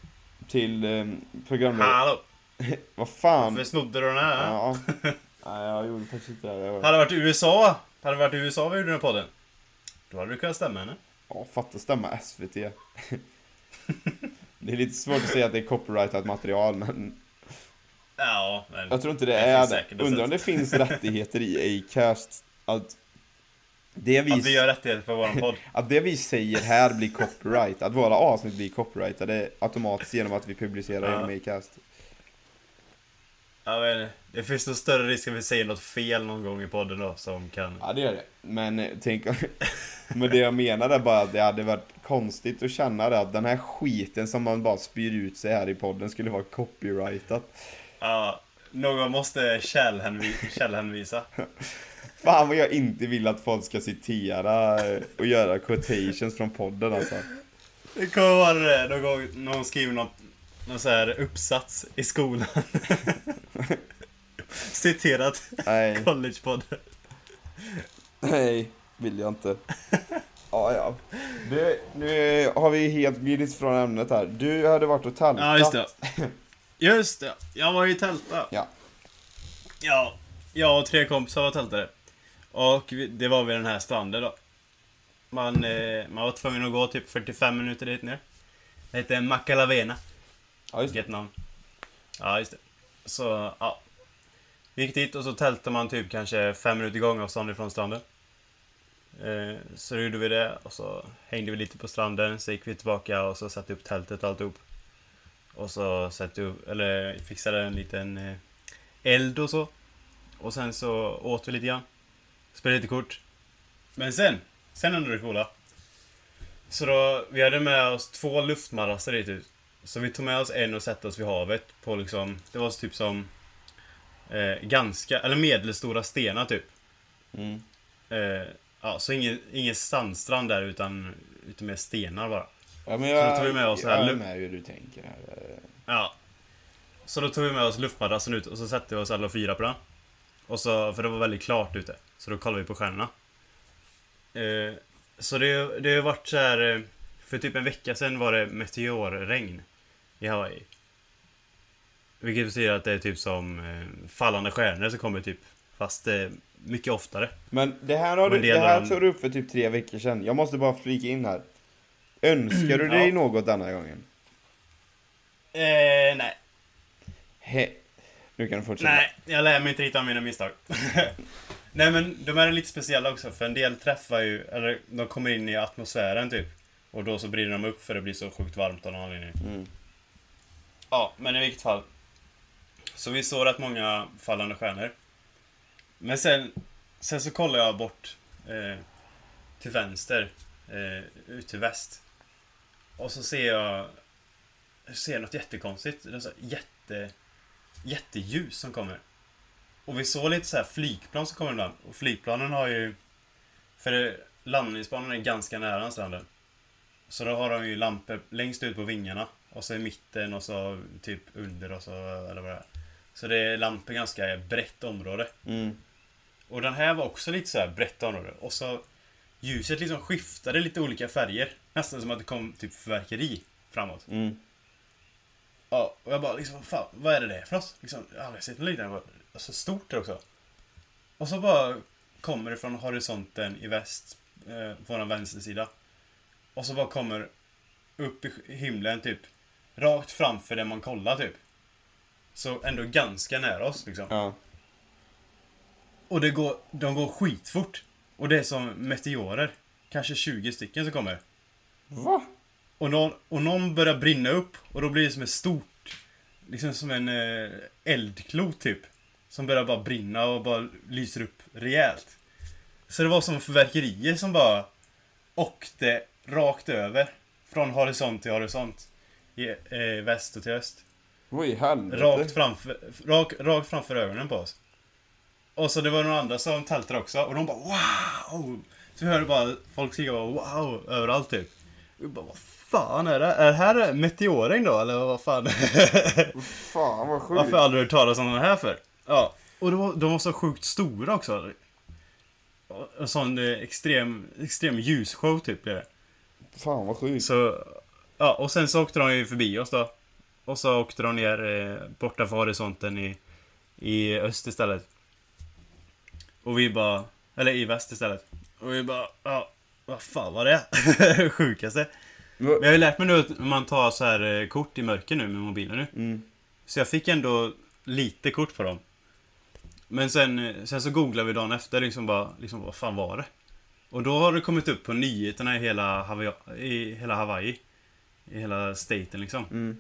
till eh, programledaren. Hallå! Vad fan? Varför snodde du den här? Ja. Nej jag gjorde faktiskt inte det. Jag, Hade det varit USA, hade det varit USA vi gjorde den här podden. Då hade du kunnat stämma henne. ja, fatta stämma SVT. det är lite svårt att säga att det är copyrightat material men Ja, men... Jag tror inte det, Det är det. Undrar om det finns rättigheter i Acast att det, vi, Att vi gör rättigheter för våran podd. att det vi säger här blir copyright, att våra avsnitt blir copyrightade automatiskt genom att vi publicerar Ja. inom Acast. Vet inte. Det finns nog större risk att vi säger något fel någon gång i podden då, som kan... Ja det gör det. Men eh, tänk Men det jag menar är bara att det hade varit konstigt att känna det att den här skiten som man bara spyr ut sig här i podden skulle vara copyrightat. Ja, någon måste källhänvi- källhänvisa. Fan vad jag inte vill att folk ska citera och göra quotations från podden alltså. Det kommer vara det någon gång någon skriver något, någon så här uppsats i skolan. Citerat Nej. collegepodden. Nej, vill jag inte. Ja, ja. Du, nu har vi helt glidit från ämnet här. Du hade varit och tältat. Ja, just det. Just det. Jag var ju tälta. Ja. Ja, jag och tre kompisar var tältare. Och vi- det var vid den här stranden då. Man, eh, man var tvungen att gå typ 45 minuter dit ner. Det heter Macalavena. Ja, just det. Namn. Ja, just det. Så, ja. Vi gick dit och så tältade man typ kanske fem minuter gångavstånd ifrån stranden. Eh, så gjorde vi det och så hängde vi lite på stranden, så gick vi tillbaka och så satte upp tältet och alltihop. Och så satte upp, eller fixade en liten eh, eld och så. Och sen så åt vi lite grann. Spelade lite kort. Men sen, sen hände det coola. Så då, vi hade med oss två luftmadrasser dit ut. Så vi tog med oss en och satte oss vid havet på liksom, det var typ som eh, ganska, eller medelstora stenar typ. Mm. Eh, ja, så ingen, ingen sandstrand där utan, utan med stenar bara. Ja, men Så jag, då tar vi med oss jag här är med hur du tänker här. Ja. Så då tog vi med oss luftmadrassen ut och så satte vi oss alla fyra på den. Och så, för det var väldigt klart ute. Så då kollade vi på stjärnorna. Eh, så det, det har varit så här. eh, För typ en vecka sedan var det meteorregn i Hawaii. Vilket betyder att det är typ som eh, fallande stjärnor som kommer typ. Fast eh, mycket oftare. Men det här, har du, det här är- tog du upp för typ tre veckor sedan. Jag måste bara flika in här. Önskar du dig Ja. något denna gången? Eh, nej. He. Nu kan du fortsätta. Nej, jag lär mig inte riktigt av mina misstag. Nej men de är lite speciella också för en del träffar ju, eller de kommer in i atmosfären typ. Och då så brinner de upp för det blir så sjukt varmt av någon anledning. Mm. Ja, men i vilket fall. Så vi såg rätt många fallande stjärnor. Men sen, sen så kollar jag bort eh, till vänster, eh, ut till väst. Och så ser jag, ser jag något jättekonstigt. Det är så jätte, jätteljus som kommer. Och vi såg lite så här flygplan som kommer ibland. Och flygplanen har ju... För landningsbanan är ganska nära stranden. Så då har de ju lampor längst ut på vingarna. Och så i mitten och så typ under och så, eller vad det är. Så det är lampor ganska brett område. Mm. Och den här var också lite så här brett område. Och så ljuset liksom skiftade lite olika färger. Nästan som att det kom typ fyrverkeri framåt. Mm. Ja, och jag bara liksom, fan, vad är det där för något? Liksom, jag har aldrig sett något liknande. Så stort det också. Och så bara kommer det från horisonten i väst, eh, på vår vänstersida. Och så bara kommer upp i himlen typ, rakt framför där man kollar typ. Så ändå ganska nära oss liksom. Ja. Och det går, de går skitfort. Och det är som meteorer. Kanske 20 stycken som kommer. Va? Och någon, och någon börjar brinna upp och då blir det som ett stort, liksom som en eh, eldklot typ. Som börjar bara brinna och bara lyser upp rejält. Så det var som förverkerier som bara åkte rakt över. Från horisont till horisont. I eh, väst och till öst. Oj, helvete. Rakt framför, rak, rakt framför ögonen på oss. Och så det var några andra som tältade också och de bara wow! Så vi hörde bara folk skrika bara wow överallt typ. Vi bara vad fan är det? Är det här meteorregn då eller vad fan? Fan vad sjukt. Varför har jag aldrig hört talas om den här för? Ja. Och de var, de var så sjukt stora också. Och En sån eh, extrem, extrem ljusshow typ blev det. Fan vad sjukt. Så, ja, och sen så åkte de ju förbi oss då. Och så åkte de ner eh, borta för horisonten i, i öst istället. Och vi bara, eller i väst istället. Och vi bara, ja, vad fan var det? Sjukaste. Men- jag har ju lärt mig nu att man tar så här eh, kort i mörker nu med mobilen nu. Mm. Så jag fick ändå lite kort på dem. Men sen, eh, sen så googlade vi dagen efter liksom bara, liksom vad fan var det? Och då har det kommit upp på nyheterna i hela Hawaii, i hela Hawaii. I hela staten liksom. Mm.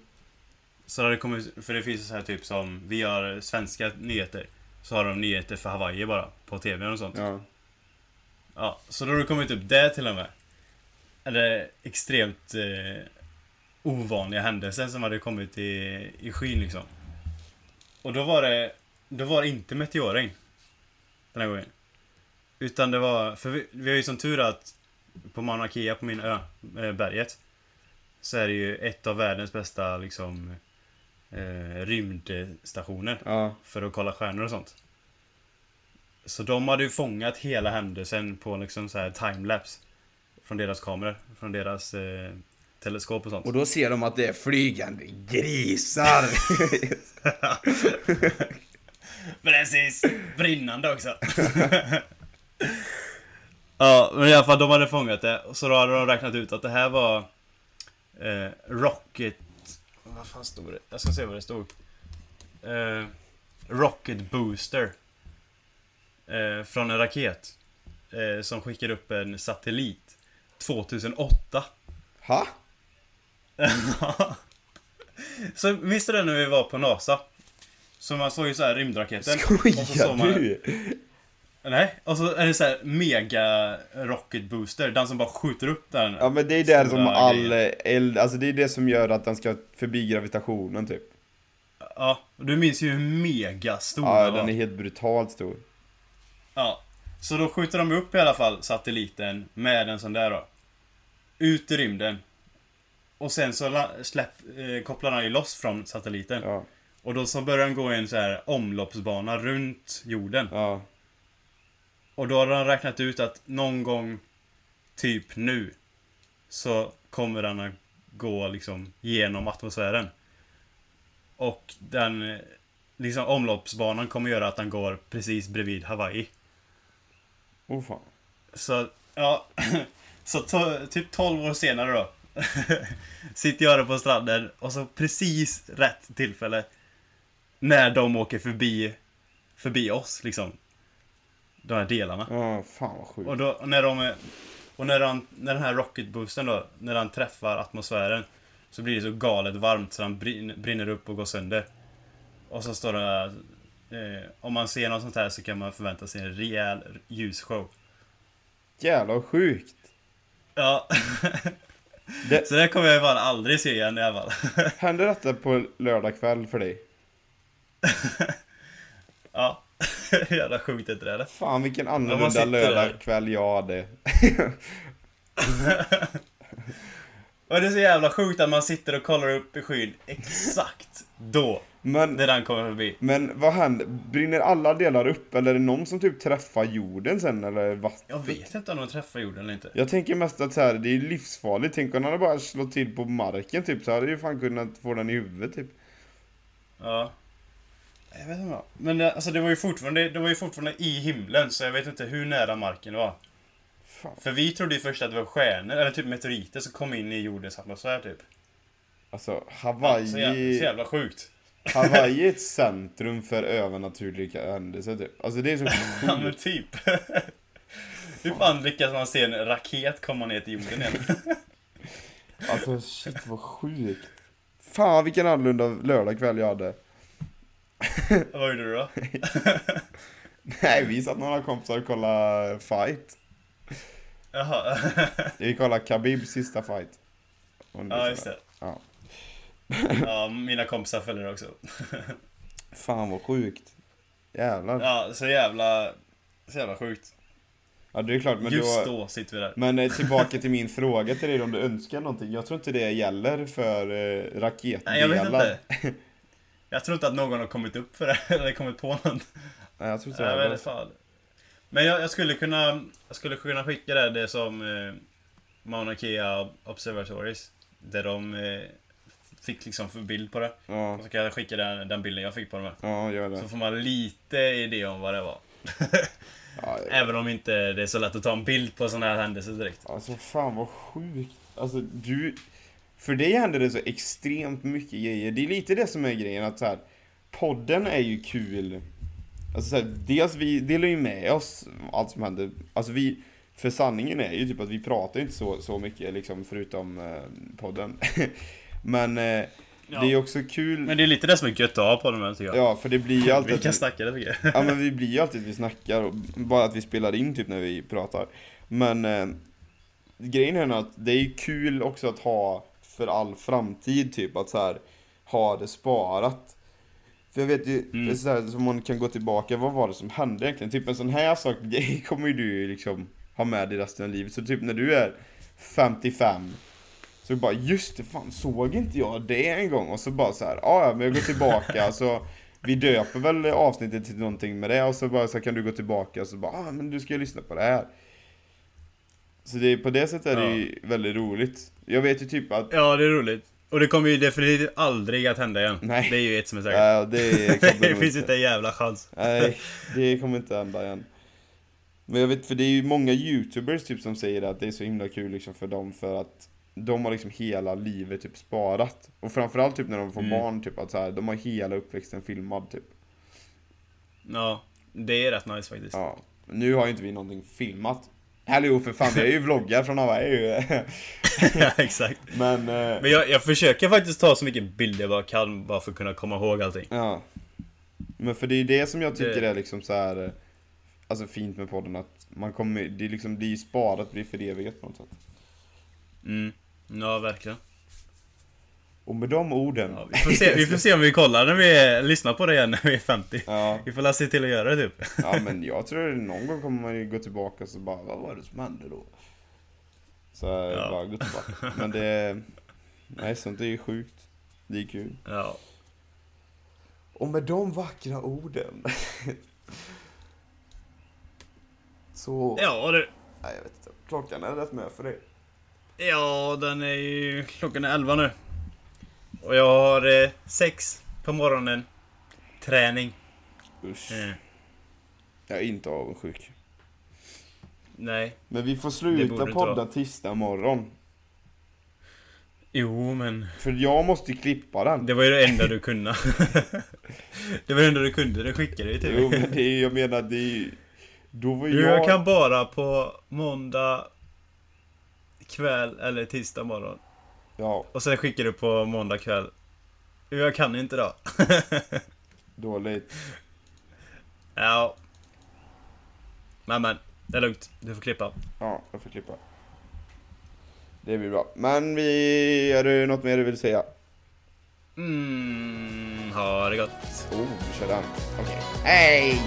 Så har det kommit, för det finns så här typ som, vi har svenska nyheter. Så har de nyheter för Hawaii bara, på TV och sånt. Ja. Ja, så då har det kommit upp det till och med. Eller extremt eh, ovanliga händelser som hade kommit i, i skyn liksom. Och då var det, då var det inte meteorregn. Den här gången. Utan det var, för vi, vi har ju som tur att på Mauna Kea på min ö, eh, berget. Så är det ju ett av världens bästa liksom eh, rymdstationer Ja. för att kolla stjärnor och sånt. Så de hade ju fångat hela händelsen på liksom så här timelapse. Från deras kameror, från deras eh, teleskop och sånt. Och då ser de att det är flygande grisar. Precis! Brinnande också. ja, men i alla fall de hade fångat det. Så då hade de räknat ut att det här var eh, Rocket... Vad fan stod det? Jag ska se vad det stod. Eh, Rocket Booster. Eh, från en raket. Eh, som skickade upp en satellit. 2008. ha? så visste du när vi var på NASA? Så man såg ju så här rymdraketen. och så såg Skojar man, du? Nej, och så är det så här mega rocket booster. Den som bara skjuter upp den. Ja men det är det som all eld, alltså det är det som gör att den ska förbi gravitationen typ. Ja, och du minns ju hur mega stor Ja, den är helt brutalt stor. Ja. Så då skjuter de upp i alla fall satelliten med en sån där då. Ut i rymden. Och sen så släpp, eh, kopplar den ju loss från satelliten. Ja, Och då så börjar den gå i en så här omloppsbana runt jorden. ja. Och då har de räknat ut att någon gång, typ nu, så kommer den att gå liksom genom atmosfären. Och den, eh, liksom omloppsbanan kommer göra att den går precis bredvid Hawaii. Oh fan. Så, ja. Så to, typ 12 år senare då. sitter jag där på stranden och så precis rätt tillfälle. När de åker förbi, förbi oss liksom. De här delarna. Ja, fan vad sjukt. Och då, när de Och när, han, när den här rocketboosten då, när han träffar atmosfären Så blir det så galet varmt så han brinner, upp och går sönder. Och så står det eh, Om man ser något sånt här så kan man förvänta sig en rejäl ljusshow. Jävlar sjukt. Ja. Det- Så det kommer jag fan aldrig se igen i alla fall. Hände detta på lördag kväll för dig? Ja. Jävla sjukt inte det eller? Fan vilken annorlunda sitter lördag där. kväll jag hade. Och det är så jävla sjukt att man sitter och kollar upp i skyn exakt då. Men, När den kommer förbi. men vad händer? Brinner alla delar upp eller är det någon som typ träffar jorden sen eller vattnet? Jag vet inte om de träffar jorden eller inte. Jag tänker mest att så här, det är livsfarligt. Tänk om han hade bara slått till på marken typ så hade ju fan kunnat få den i huvudet typ. Ja. Jag vet inte. Men det, alltså det var ju fortfarande, det var ju fortfarande i himlen så jag vet inte hur nära marken det var. Fan. För vi trodde ju först att det var stjärnor, eller typ meteoriter som kom in i jordens atmosfär typ. Alltså Hawaii, så, jävla, så jävla sjukt. Hawaii är ett centrum för övernaturliga händelser typ. Alltså det är så Ja men typ. Hur fan lyckas man se en raket komma ner till jorden igen? Alltså shit vad sjukt. Fan vilken annorlunda lördagkväll jag hade. Vad gjorde du då? Nej vi satt några kompisar och kollade fight. Jaha. Vi kollade Khabibs sista fight. Ja just det. Ja. Ja, mina kompisar följer också. Fan vad sjukt. Jävlar. Ja, Ja, så jävla... Så jävla sjukt. det är klart men Just då... då sitter vi där. Men eh, tillbaka till min fråga till dig om du önskar någonting. Jag tror inte det gäller för eh, raketdelar. Nej, jag vet inte. Jag tror inte att någon har kommit upp för det, eller kommit på något. Nej, jag tror inte det. heller. fan. Men jag, jag skulle kunna, jag skulle kunna skicka det, det som eh, Mauna Kea Observatories. Där de eh, fick liksom för bild på det. Ja, Och så kan jag skicka den, den bilden jag fick på dem. ja gör det. Så får man lite idé om vad det var. Ja, Även om inte det är så lätt att ta en bild på sådana här händelser direkt. Alltså fan vad sjukt. Alltså du... För dig händer det så extremt mycket grejer. Det är lite det som är grejen att så här, podden är ju kul. Alltså så här, dels vi delar ju med oss allt som händer. Alltså vi... För sanningen är ju typ att vi pratar inte så, så mycket liksom förutom eh, podden. Men eh, Ja. det är ju också kul. Men det är lite det som är gött att ha på dem här tycker jag. Ja, för det blir ju alltid Vi att kan snacka det tycker jag. Ja men vi blir ju alltid att vi snackar, och bara att vi spelar in typ när vi pratar. Men eh, grejen är att det är ju kul också att ha för all framtid typ, att så här ha det sparat. För jag vet ju, Mm. så här, man kan gå tillbaka, vad var det som hände egentligen? Typ en sån här sak, kommer ju du liksom ha med dig resten av livet. Så typ när du är 55 så bara just det, fan såg inte jag det en gång? Och så bara så här, "Ja, ja men jag går tillbaka så vi döper väl avsnittet till någonting med det och så bara så kan du gå tillbaka och så bara, ah, men du ska ju lyssna på det här. Så det, på det sättet är det ju väldigt roligt. Jag vet ju typ att... Ja, det är roligt. Och det kommer ju definitivt aldrig att hända igen. Nej. Det är ju ett som är säkert. Ja, det det finns inte en jävla chans. Nej, det kommer inte hända igen. Men jag vet, för det är ju många youtubers typ som säger att det är så himla kul liksom för dem för att de har liksom hela livet typ sparat. Och framförallt typ när de får Mm. barn typ att så här, de har hela uppväxten filmad typ. Ja, det är rätt nice faktiskt. Ja. Nu har ju inte vi någonting filmat. Jo för fan, vi är ju vloggar från Hawaii ja, exakt. Men, eh, Men jag, jag försöker faktiskt ta så mycket bilder jag bara kan, bara för att kunna komma ihåg allting. ja. Men för det är det som jag tycker Det- är liksom så här. eh, Alltså fint med podden att man kommer, det liksom blir sparat, blir förevigat på något sätt. Mm. Ja, verkligen. Och med de orden. Ja, vi, får se, vi får se om vi kollar när vi lyssnar på det igen när vi är 50. Ja, Vi får la se till att göra det typ. ja men jag tror att någon gång kommer man ju gå tillbaka och så bara, vad var det som hände då? Så jag Ja. bara gå tillbaka. Men det, nej sånt är ju sjukt. Det är kul. Ja. Och med de vackra orden. så, Ja, det, nej jag vet inte. Klockan är rätt med för det. ja, den är ju... Klockan är 11 nu. Och jag har eh, sex på morgonen. Träning. Usch. Eh, Jag är inte avundsjuk. nej. Men vi får sluta podda tisdag morgon. Jo, men... För jag måste klippa den. Det var ju det enda du kunde. det var det enda du kunde, det skickade vi till Jo mig. men det är, jag menar det är ju- Då var Jo, jag... jag kan bara på måndag kväll eller tisdag morgon. Ja, Och sen skickar du på måndag kväll. Jag kan inte då. dåligt. ja. Men men, det är lugnt. Du får klippa. Ja, jag får klippa. Det blir bra. Men vi... Är det något mer du vill säga? Mm, ha det gott. Oh, vi kör den. Okej. Hej!